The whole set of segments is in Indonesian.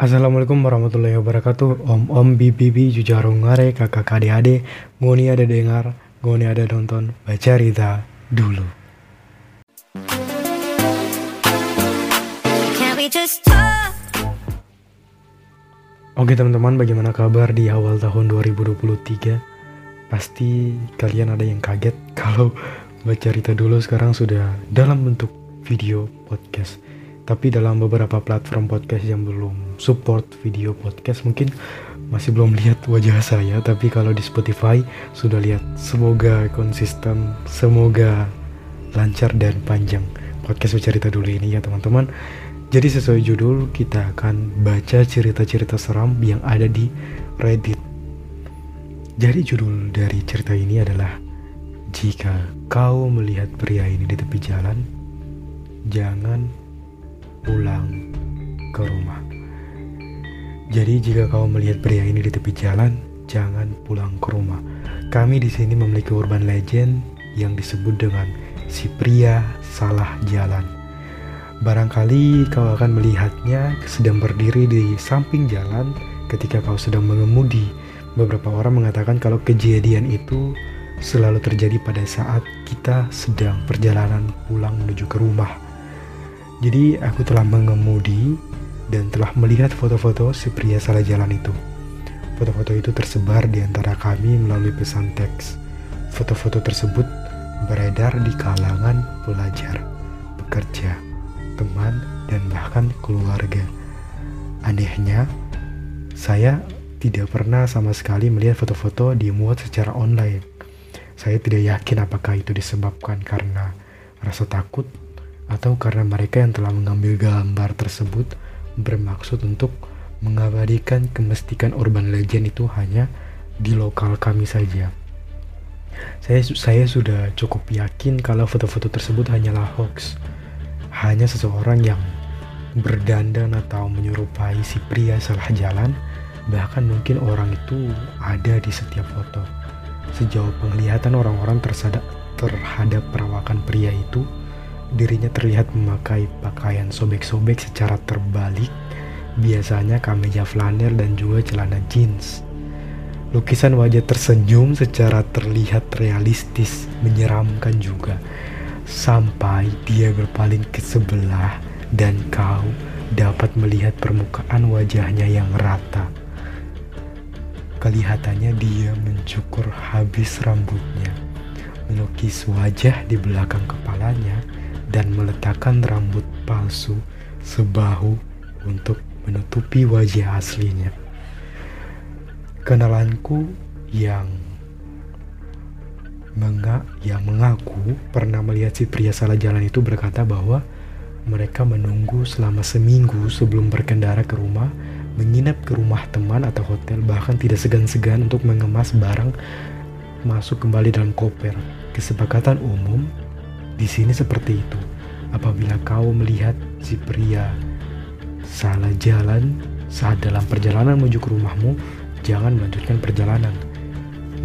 Assalamualaikum warahmatullahi wabarakatuh. Om Om Bibi Bibi Jujarong Ngare Kakak Ade Ade Ngoni ada dengar Ngoni ada nonton Baca Rita dulu? Oke teman-teman bagaimana kabar di awal tahun 2023 Pasti kalian ada yang kaget Kalau Baca Rita dulu sekarang sudah dalam bentuk video podcast. Tapi dalam beberapa platform podcast yang belum support video podcast. Mungkin masih belum lihat wajah saya tapi kalau di Spotify sudah lihat. Semoga konsisten semoga lancar dan panjang podcast bercerita dulu ini ya teman-teman. Jadi sesuai judul kita akan baca cerita-cerita seram yang ada di Reddit. Jadi judul dari cerita ini adalah jika kau melihat pria ini di tepi jalan jangan pulang ke rumah. Jadi jika kau melihat pria ini di tepi jalan, jangan pulang ke rumah. Kami di sini memiliki urban legend yang disebut dengan si pria salah jalan. Barangkali kau akan melihatnya sedang berdiri di samping jalan ketika kau sedang mengemudi. Beberapa orang mengatakan kalau kejadian itu selalu terjadi pada saat kita sedang perjalanan pulang menuju ke rumah jadi aku telah mengemudi dan telah melihat foto-foto si pria salah jalan itu. Foto-foto itu tersebar di antara kami melalui pesan teks. Foto-foto tersebut beredar di kalangan pelajar, pekerja, teman, dan bahkan keluarga. Anehnya, saya tidak pernah sama sekali melihat foto-foto dimuat secara online. Saya tidak yakin apakah itu disebabkan karena rasa takut atau karena mereka yang telah mengambil gambar tersebut bermaksud untuk mengabadikan kemestikan urban legend itu hanya di lokal kami saja. Saya saya sudah cukup yakin kalau foto-foto tersebut hanyalah hoax. Hanya seseorang yang berdandan atau menyerupai si pria salah jalan, bahkan mungkin orang itu ada di setiap foto. Sejauh penglihatan orang-orang terhadap perawakan pria itu, dirinya terlihat memakai pakaian sobek-sobek secara terbalik, biasanya kameja flanel dan juga celana jeans. Lukisan wajah tersenyum secara terlihat realistis, menyeramkan juga. Sampai dia berpaling ke sebelah dan kau dapat melihat permukaan wajahnya yang rata. Kelihatannya dia mencukur habis rambutnya, melukis wajah di belakang kepalanya, dan meletakkan rambut palsu sebahu untuk menutupi wajah aslinya. Kenalanku yang menga yang mengaku pernah melihat si pria salah jalan itu berkata bahwa mereka menunggu selama seminggu sebelum berkendara ke rumah, menginap ke rumah teman atau hotel, bahkan tidak segan-segan untuk mengemas barang masuk kembali dalam koper. Kesepakatan umum di sini seperti itu. Apabila kau melihat si pria salah jalan saat dalam perjalanan menuju ke rumahmu, jangan melanjutkan perjalanan.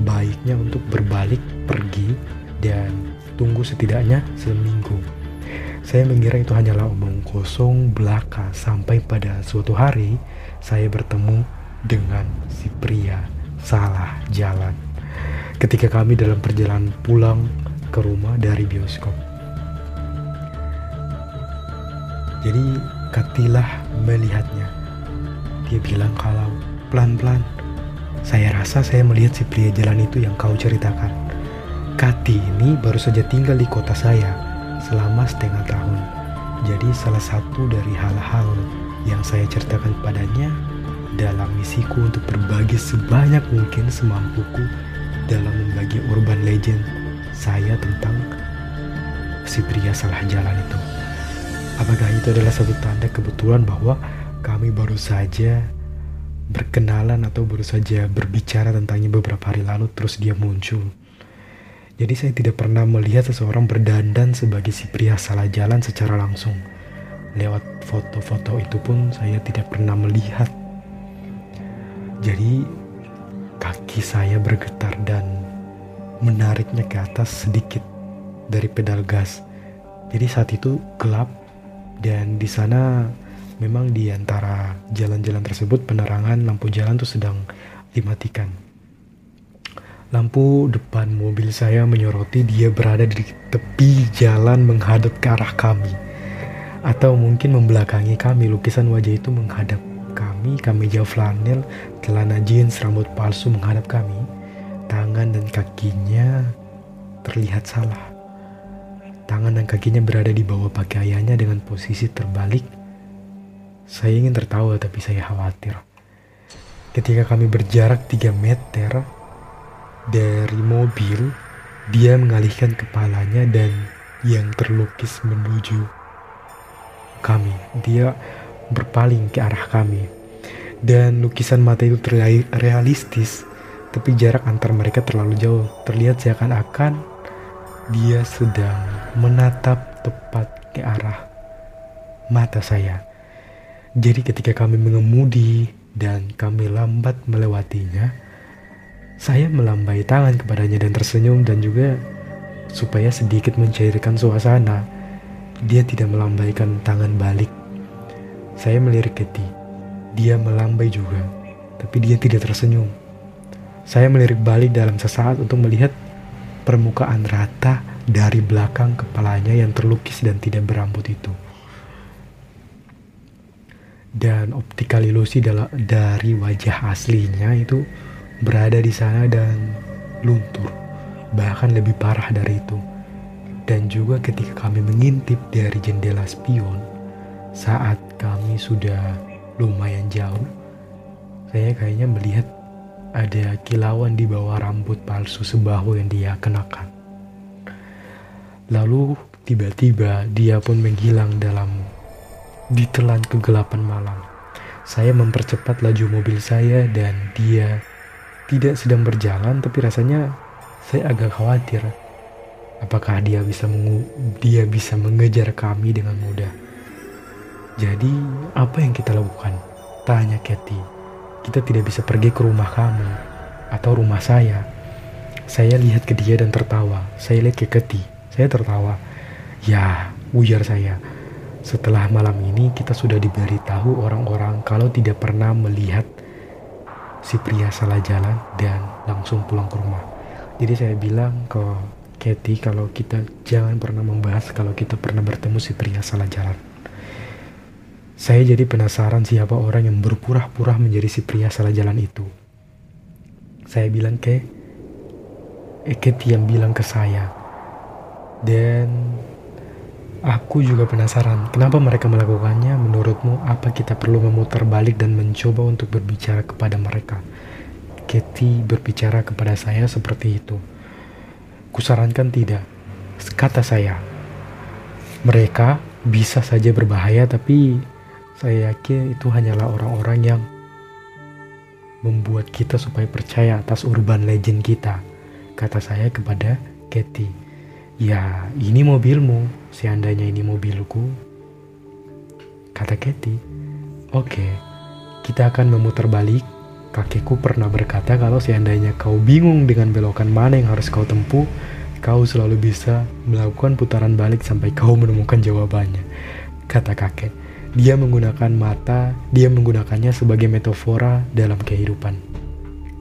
Baiknya untuk berbalik pergi dan tunggu setidaknya seminggu. Saya mengira itu hanyalah omong kosong belaka sampai pada suatu hari saya bertemu dengan si pria salah jalan. Ketika kami dalam perjalanan pulang ke rumah dari bioskop. Jadi Katilah melihatnya. Dia bilang kalau pelan-pelan. Saya rasa saya melihat si pria jalan itu yang kau ceritakan. Kati ini baru saja tinggal di kota saya selama setengah tahun. Jadi salah satu dari hal-hal yang saya ceritakan padanya dalam misiku untuk berbagi sebanyak mungkin semampuku dalam membagi urban legend saya tentang si pria salah jalan itu. Apakah itu adalah satu tanda kebetulan bahwa kami baru saja berkenalan atau baru saja berbicara tentangnya beberapa hari lalu terus dia muncul. Jadi saya tidak pernah melihat seseorang berdandan sebagai si pria salah jalan secara langsung. Lewat foto-foto itu pun saya tidak pernah melihat. Jadi kaki saya bergetar dan menariknya ke atas sedikit dari pedal gas. Jadi saat itu gelap dan di sana memang di antara jalan-jalan tersebut penerangan lampu jalan tuh sedang dimatikan. Lampu depan mobil saya menyoroti dia berada di tepi jalan menghadap ke arah kami. Atau mungkin membelakangi kami, lukisan wajah itu menghadap kami, kami jauh flanel, celana jeans, rambut palsu menghadap kami. Tangan dan kakinya terlihat salah. Tangan dan kakinya berada di bawah pakaiannya dengan posisi terbalik. Saya ingin tertawa tapi saya khawatir. Ketika kami berjarak 3 meter dari mobil, dia mengalihkan kepalanya dan yang terlukis menuju kami. Dia berpaling ke arah kami. Dan lukisan mata itu terlihat realistis, tapi jarak antar mereka terlalu jauh. Terlihat seakan-akan dia sedang menatap tepat ke arah mata saya. Jadi ketika kami mengemudi dan kami lambat melewatinya, saya melambai tangan kepadanya dan tersenyum dan juga supaya sedikit mencairkan suasana. Dia tidak melambaikan tangan balik. Saya melirik Keti. Dia melambai juga, tapi dia tidak tersenyum. Saya melirik balik dalam sesaat untuk melihat permukaan rata dari belakang kepalanya yang terlukis dan tidak berambut itu. Dan optikal ilusi dari wajah aslinya itu berada di sana dan luntur, bahkan lebih parah dari itu. Dan juga ketika kami mengintip dari jendela spion, saat kami sudah lumayan jauh, saya kayaknya melihat ada kilauan di bawah rambut palsu sebahu yang dia kenakan. Lalu tiba-tiba dia pun menghilang dalam ditelan kegelapan malam. Saya mempercepat laju mobil saya dan dia tidak sedang berjalan tapi rasanya saya agak khawatir apakah dia bisa dia bisa mengejar kami dengan mudah. Jadi apa yang kita lakukan? Tanya Katie kita tidak bisa pergi ke rumah kamu atau rumah saya. Saya lihat ke dia dan tertawa. Saya lihat ke Keti. Saya tertawa. Ya, ujar saya. Setelah malam ini kita sudah diberitahu orang-orang kalau tidak pernah melihat si pria salah jalan dan langsung pulang ke rumah. Jadi saya bilang ke Katie kalau kita jangan pernah membahas kalau kita pernah bertemu si pria salah jalan. Saya jadi penasaran siapa orang yang berpura-pura menjadi si pria salah jalan itu. Saya bilang ke Eket yang bilang ke saya. Dan aku juga penasaran kenapa mereka melakukannya. Menurutmu apa kita perlu memutar balik dan mencoba untuk berbicara kepada mereka? Katie berbicara kepada saya seperti itu. Kusarankan tidak. Kata saya, mereka bisa saja berbahaya tapi saya yakin itu hanyalah orang-orang yang membuat kita supaya percaya atas urban legend kita. Kata saya kepada Katie, ya ini mobilmu, seandainya ini mobilku. Kata Katie, oke, kita akan memutar balik. Kakekku pernah berkata kalau seandainya kau bingung dengan belokan mana yang harus kau tempuh, kau selalu bisa melakukan putaran balik sampai kau menemukan jawabannya. Kata kakek. Dia menggunakan mata, dia menggunakannya sebagai metafora dalam kehidupan.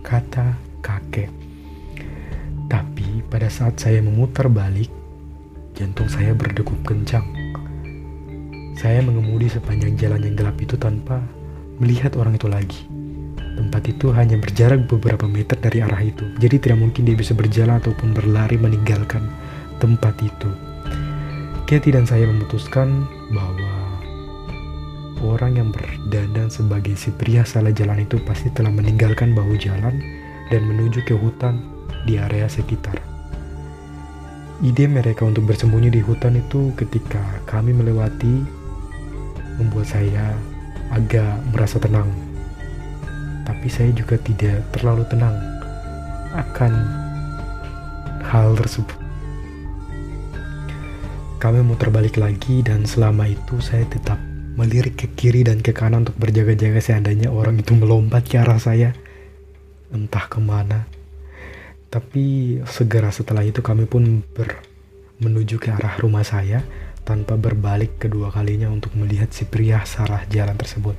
Kata kakek. Tapi pada saat saya memutar balik, jantung saya berdegup kencang. Saya mengemudi sepanjang jalan yang gelap itu tanpa melihat orang itu lagi. Tempat itu hanya berjarak beberapa meter dari arah itu, jadi tidak mungkin dia bisa berjalan ataupun berlari meninggalkan tempat itu. Katie dan saya memutuskan bahwa orang yang berdandan sebagai si pria salah jalan itu pasti telah meninggalkan bahu jalan dan menuju ke hutan di area sekitar. Ide mereka untuk bersembunyi di hutan itu ketika kami melewati membuat saya agak merasa tenang. Tapi saya juga tidak terlalu tenang akan hal tersebut. Kami muter balik lagi dan selama itu saya tetap melirik ke kiri dan ke kanan untuk berjaga-jaga seandainya orang itu melompat ke arah saya. Entah ke mana. Tapi segera setelah itu kami pun ber, menuju ke arah rumah saya. tanpa berbalik kedua kalinya untuk melihat si pria sarah jalan tersebut.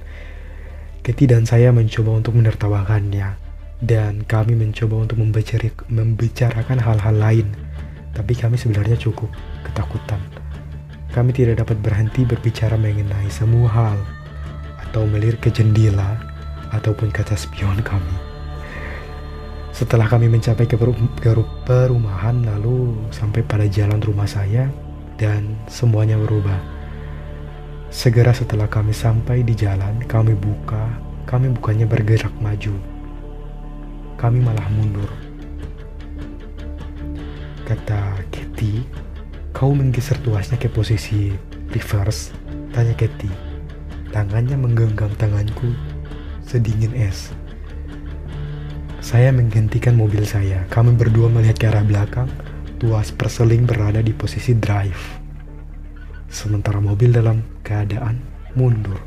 Keti dan saya mencoba untuk menertawakannya, dan kami mencoba untuk membicarakan hal-hal lain, tapi kami sebenarnya cukup ketakutan. Kami tidak dapat berhenti berbicara mengenai semua hal, atau melirik ke jendela, ataupun kaca spion kami. Setelah kami mencapai ke perumahan lalu sampai pada jalan rumah saya dan semuanya berubah. Segera setelah kami sampai di jalan, kami buka, kami bukannya bergerak maju. Kami malah mundur. Kata Katie, kau menggeser tuasnya ke posisi reverse, tanya Katie. Tangannya menggenggam tanganku sedingin es. Saya menghentikan mobil saya. Kami berdua melihat ke arah belakang. Tuas perseling berada di posisi drive. Sementara mobil dalam keadaan mundur.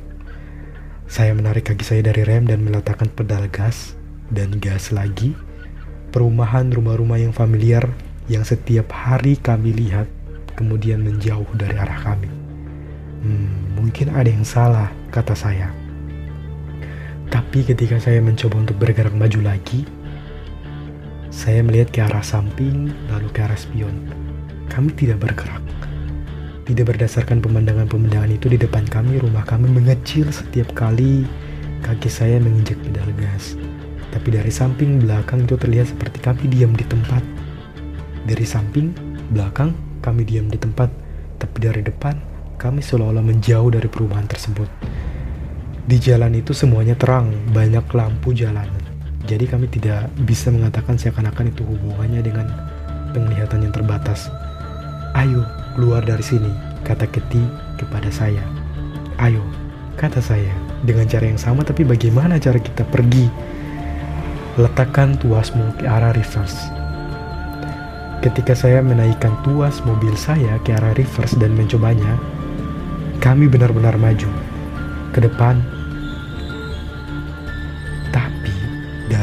Saya menarik kaki saya dari rem dan meletakkan pedal gas dan gas lagi. Perumahan rumah-rumah yang familiar yang setiap hari kami lihat kemudian menjauh dari arah kami. Hmm, mungkin ada yang salah, kata saya. Tapi ketika saya mencoba untuk bergerak maju lagi, saya melihat ke arah samping, lalu ke arah spion. Kami tidak bergerak. Tidak berdasarkan pemandangan-pemandangan itu di depan kami, rumah kami mengecil setiap kali kaki saya menginjak pedal gas. Tapi dari samping belakang itu terlihat seperti kami diam di tempat. Dari samping belakang kami diam di tempat, tapi dari depan kami seolah-olah menjauh dari perumahan tersebut. Di jalan itu semuanya terang, banyak lampu jalan. Jadi kami tidak bisa mengatakan seakan-akan itu hubungannya dengan penglihatan yang terbatas. Ayo, keluar dari sini, kata Keti kepada saya. Ayo, kata saya, dengan cara yang sama tapi bagaimana cara kita pergi? Letakkan tuasmu ke arah reverse. Ketika saya menaikkan tuas mobil saya ke arah reverse dan mencobanya, kami benar-benar maju ke depan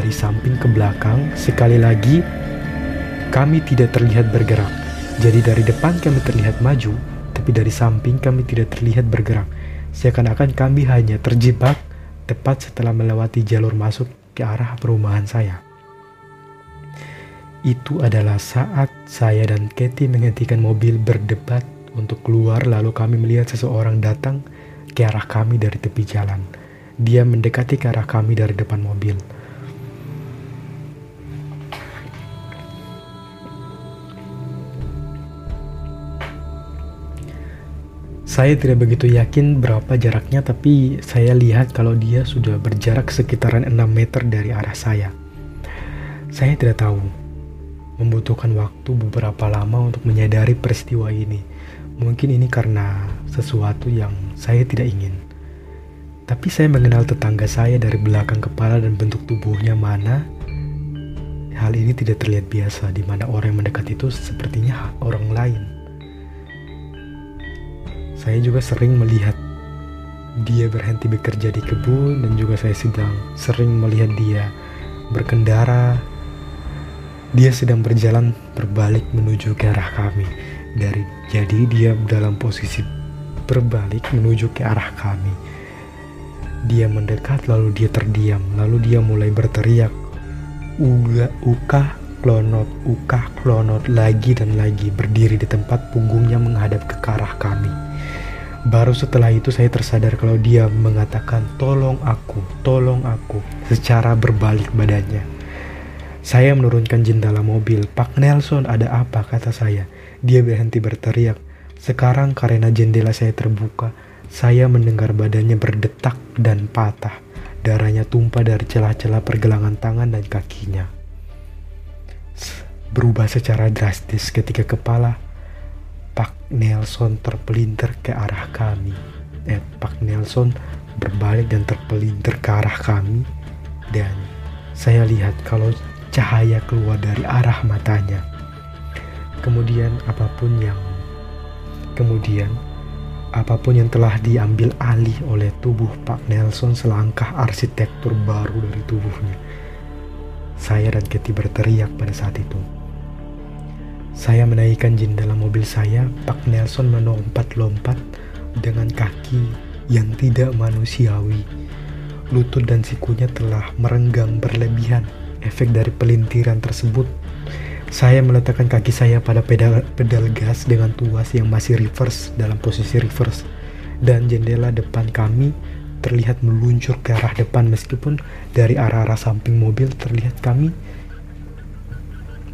dari samping ke belakang, sekali lagi kami tidak terlihat bergerak. Jadi dari depan kami terlihat maju, tapi dari samping kami tidak terlihat bergerak. Seakan-akan kami hanya terjebak tepat setelah melewati jalur masuk ke arah perumahan saya. Itu adalah saat saya dan Katie menghentikan mobil berdebat untuk keluar lalu kami melihat seseorang datang ke arah kami dari tepi jalan. Dia mendekati ke arah kami dari depan mobil. Saya tidak begitu yakin berapa jaraknya tapi saya lihat kalau dia sudah berjarak sekitaran 6 meter dari arah saya. Saya tidak tahu. Membutuhkan waktu beberapa lama untuk menyadari peristiwa ini. Mungkin ini karena sesuatu yang saya tidak ingin. Tapi saya mengenal tetangga saya dari belakang kepala dan bentuk tubuhnya mana hal ini tidak terlihat biasa di mana orang yang mendekat itu sepertinya orang lain. Saya juga sering melihat dia berhenti bekerja di kebun dan juga saya sedang sering melihat dia berkendara. Dia sedang berjalan berbalik menuju ke arah kami. Dari jadi dia dalam posisi berbalik menuju ke arah kami. Dia mendekat lalu dia terdiam, lalu dia mulai berteriak. Uga, uka, klonot, uka, klonot lagi dan lagi berdiri di tempat punggungnya menghadap ke arah kami. Baru setelah itu saya tersadar kalau dia mengatakan tolong aku, tolong aku secara berbalik badannya. Saya menurunkan jendela mobil. Pak Nelson ada apa kata saya. Dia berhenti berteriak. Sekarang karena jendela saya terbuka, saya mendengar badannya berdetak dan patah. Darahnya tumpah dari celah-celah pergelangan tangan dan kakinya. Berubah secara drastis ketika kepala Pak Nelson terpelintir ke arah kami. Eh, Pak Nelson berbalik dan terpelintir ke arah kami dan saya lihat kalau cahaya keluar dari arah matanya. Kemudian apa pun yang kemudian apa pun yang telah diambil alih oleh tubuh Pak Nelson selangkah arsitektur baru dari tubuhnya. Saya dan Katie berteriak pada saat itu. Saya menaikkan jendela mobil saya, Pak Nelson melompat-lompat dengan kaki yang tidak manusiawi. Lutut dan sikunya telah merenggang berlebihan. Efek dari pelintiran tersebut, saya meletakkan kaki saya pada pedal, pedal gas dengan tuas yang masih reverse dalam posisi reverse. Dan jendela depan kami terlihat meluncur ke arah depan meskipun dari arah-arah samping mobil terlihat kami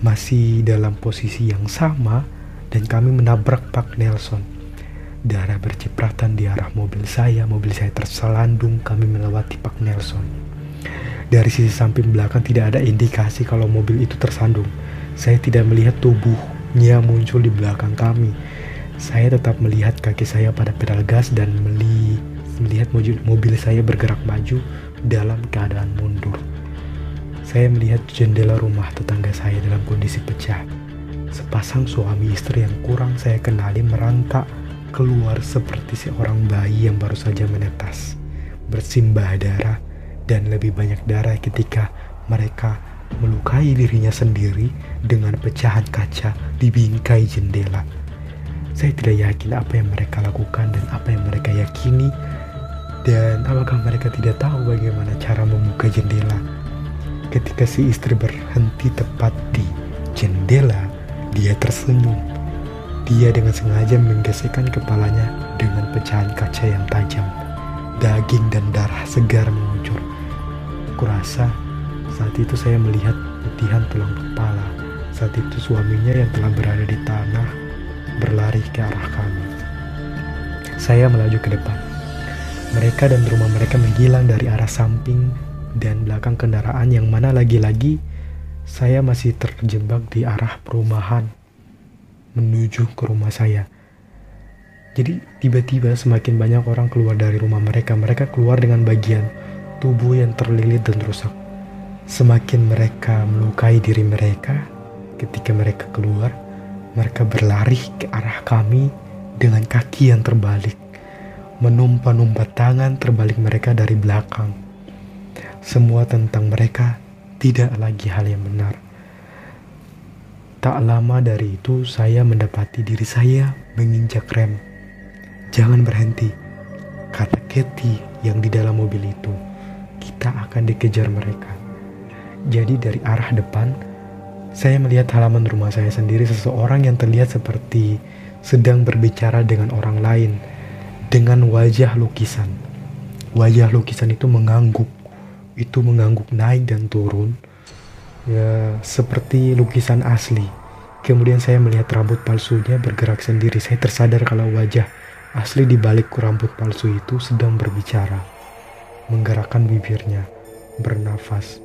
masih dalam posisi yang sama dan kami menabrak Pak Nelson. Darah bercipratan di arah mobil saya, mobil saya terselandung, kami melewati Pak Nelson. Dari sisi samping belakang tidak ada indikasi kalau mobil itu tersandung. Saya tidak melihat tubuhnya muncul di belakang kami. Saya tetap melihat kaki saya pada pedal gas dan melihat mobil saya bergerak maju dalam keadaan mundur. Saya melihat jendela rumah tetangga saya dalam kondisi pecah. Sepasang suami istri yang kurang saya kenali merangkak keluar seperti seorang bayi yang baru saja menetas, bersimbah darah dan lebih banyak darah ketika mereka melukai dirinya sendiri dengan pecahan kaca di bingkai jendela. Saya tidak yakin apa yang mereka lakukan dan apa yang mereka yakini dan apakah mereka tidak tahu bagaimana cara membuka jendela Ketika si istri berhenti tepat di jendela, dia tersenyum. Dia dengan sengaja menggesekkan kepalanya dengan pecahan kaca yang tajam. Daging dan darah segar Kurasa saat itu saya melihat putihan tulang kepala. Saat itu suaminya yang telah berada di tanah berlari ke arah kami. Saya melaju ke depan. Mereka dan rumah mereka menghilang dari arah samping dan belakang kendaraan yang mana lagi-lagi saya masih terjebak di arah perumahan menuju ke rumah saya. Jadi tiba-tiba semakin banyak orang keluar dari rumah mereka. Mereka keluar dengan bagian tubuh yang terlilit dan rusak. Semakin mereka melukai diri mereka, ketika mereka keluar, mereka berlari ke arah kami dengan kaki yang terbalik. Menumpa-numpa tangan terbalik mereka dari belakang semua tentang mereka tidak lagi hal yang benar. Tak lama dari itu, saya mendapati diri saya menginjak rem. Jangan berhenti, kata Katie yang di dalam mobil itu. Kita akan dikejar mereka. Jadi dari arah depan, saya melihat halaman rumah saya sendiri seseorang yang terlihat seperti sedang berbicara dengan orang lain dengan wajah lukisan. Wajah lukisan itu mengangguk itu mengangguk naik dan turun ya seperti lukisan asli. Kemudian saya melihat rambut palsunya bergerak sendiri. Saya tersadar kalau wajah asli di balik rambut palsu itu sedang berbicara, menggerakkan bibirnya, bernafas.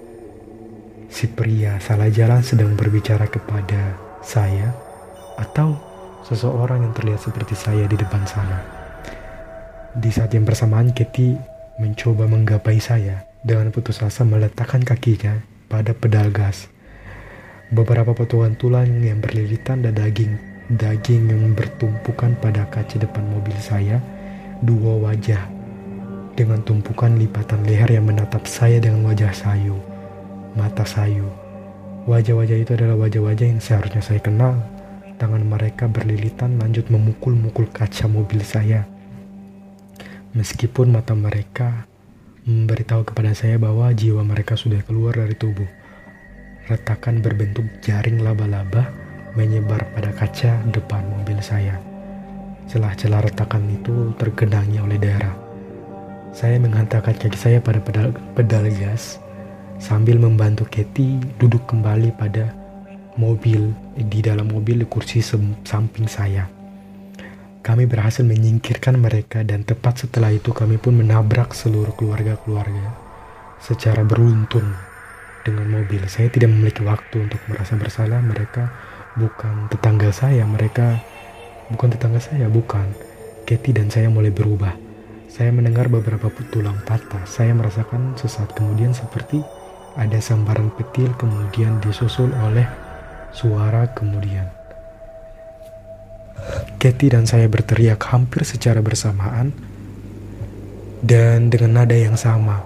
Si pria salah jalan sedang berbicara kepada saya atau seseorang yang terlihat seperti saya di depan sana. Di saat yang bersamaan, Katie mencoba menggapai saya dengan putus asa meletakkan kakinya pada pedal gas. Beberapa potongan tulang yang berlilitan dan daging daging yang bertumpukan pada kaca depan mobil saya, dua wajah dengan tumpukan lipatan leher yang menatap saya dengan wajah sayu, mata sayu. Wajah-wajah itu adalah wajah-wajah yang seharusnya saya kenal. Tangan mereka berlilitan lanjut memukul-mukul kaca mobil saya. Meskipun mata mereka memberitahu kepada saya bahwa jiwa mereka sudah keluar dari tubuh. Retakan berbentuk jaring laba-laba menyebar pada kaca depan mobil saya. Celah-celah retakan itu tergenangi oleh darah. Saya menghantarkan kaki saya pada pedal, pedal gas sambil membantu Katie duduk kembali pada mobil di dalam mobil di kursi samping saya. Kami berhasil menyingkirkan mereka dan tepat setelah itu kami pun menabrak seluruh keluarga-keluarga secara beruntun dengan mobil. Saya tidak memiliki waktu untuk merasa bersalah. Mereka bukan tetangga saya, mereka bukan tetangga saya, bukan. Katie dan saya mulai berubah. Saya mendengar beberapa tulang patah. Saya merasakan sesaat kemudian seperti ada sambaran petil kemudian disusul oleh suara kemudian. Katie dan saya berteriak hampir secara bersamaan dan dengan nada yang sama.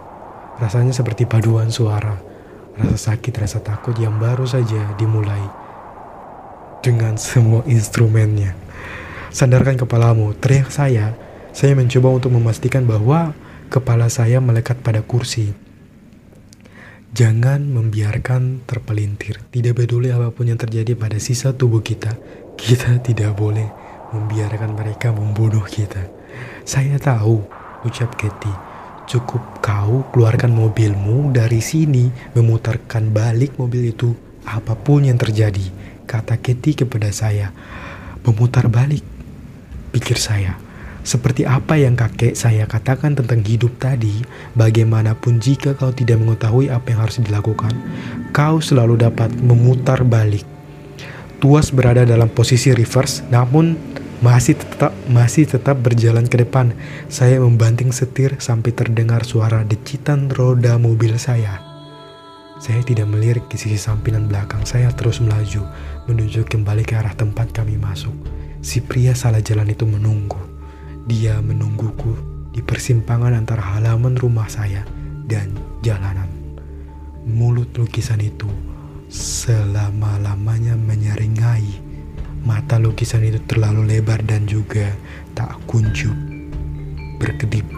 Rasanya seperti paduan suara, rasa sakit, rasa takut yang baru saja dimulai. dengan semua instrumennya. Sandarkan kepalamu, teriak saya. Saya mencoba untuk memastikan bahwa kepala saya melekat pada kursi. Jangan membiarkan terpelintir. Tidak peduli apa pun yang terjadi pada sisa tubuh kita, kita tidak boleh membiarkan mereka membunuh kita. Saya tahu, ucap Katie. Cukup kau keluarkan mobilmu dari sini, memutarkan balik mobil itu, apa pun yang terjadi, kata Katie kepada saya. Memutar balik, pikir saya. Seperti apa yang kakek saya katakan tentang hidup tadi, bagaimanapun jika kau tidak mengetahui apa yang harus dilakukan, kau selalu dapat memutar balik. Tuas berada dalam posisi reverse, namun masih tetap masih tetap berjalan ke depan. Saya membanting setir sampai terdengar suara decitan roda mobil saya. Saya tidak melirik ke sisi samping dan belakang. Saya terus melaju menuju kembali ke arah tempat kami masuk. Si pria salah jalan itu menunggu. Dia menungguku di persimpangan antara halaman rumah saya dan jalanan. Mulut lukisan itu selama-lamanya menyeringai Mata lukisan itu terlalu lebar dan juga tak kuncup. Berkedip.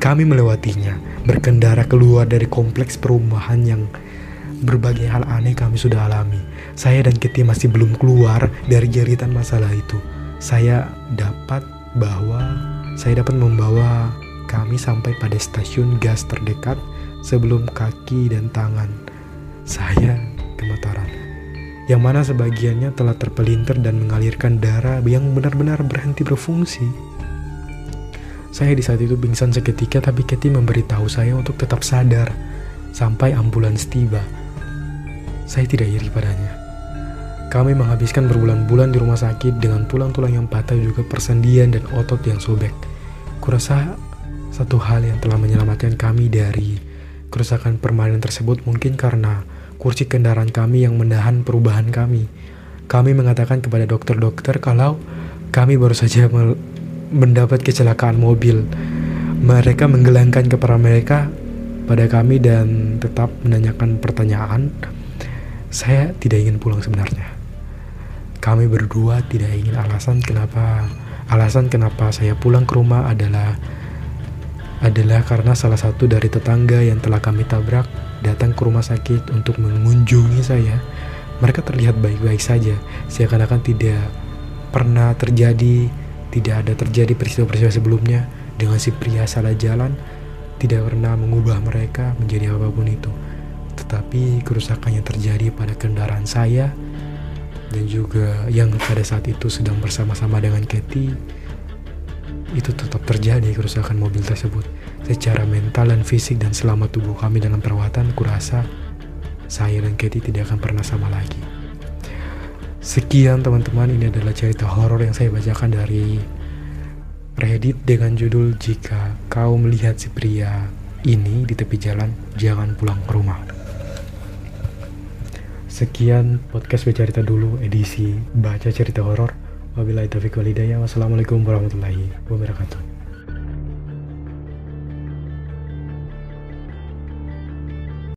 Kami melewatinya, berkendara keluar dari kompleks perumahan yang berbagai hal aneh kami sudah alami. Saya dan Kitty masih belum keluar dari jeritan masalah itu. Saya dapat bahwa saya dapat membawa kami sampai pada stasiun gas terdekat sebelum kaki dan tangan saya gemetaran yang mana sebagiannya telah terpelintir dan mengalirkan darah yang benar-benar berhenti berfungsi. Saya di saat itu pingsan seketika tapi Katie memberitahu saya untuk tetap sadar sampai ambulans tiba. Saya tidak iri padanya. Kami menghabiskan berbulan-bulan di rumah sakit dengan tulang-tulang yang patah juga persendian dan otot yang sobek. Kurasa satu hal yang telah menyelamatkan kami dari kerusakan permanen tersebut mungkin karena kursi kendaraan kami yang menahan perubahan kami. Kami mengatakan kepada dokter-dokter kalau kami baru saja mendapat kecelakaan mobil. Mereka menggelangkan kepada mereka pada kami dan tetap menanyakan pertanyaan. Saya tidak ingin pulang sebenarnya. Kami berdua tidak ingin alasan kenapa alasan kenapa saya pulang ke rumah adalah adalah karena salah satu dari tetangga yang telah kami tabrak datang ke rumah sakit untuk mengunjungi saya, mereka terlihat baik-baik saja, seakan-akan tidak pernah terjadi, tidak ada terjadi peristiwa-peristiwa sebelumnya dengan si pria salah jalan, tidak pernah mengubah mereka menjadi apa pun itu. Tetapi kerusakan yang terjadi pada kendaraan saya dan juga yang pada saat itu sedang bersama-sama dengan Katie itu tetap terjadi kerusakan mobil tersebut. Secara mental dan fisik dan selama tubuh kami dalam perawatan, kurasa saya dan Katie tidak akan pernah sama lagi. Sekian teman-teman, ini adalah cerita horor yang saya bacakan dari Reddit dengan judul Jika kau melihat si pria ini di tepi jalan, jangan pulang ke rumah. Sekian podcast bercerita dulu edisi baca cerita horor. Wabillahi taufiq walhidayah. Wassalamualaikum warahmatullahi wabarakatuh.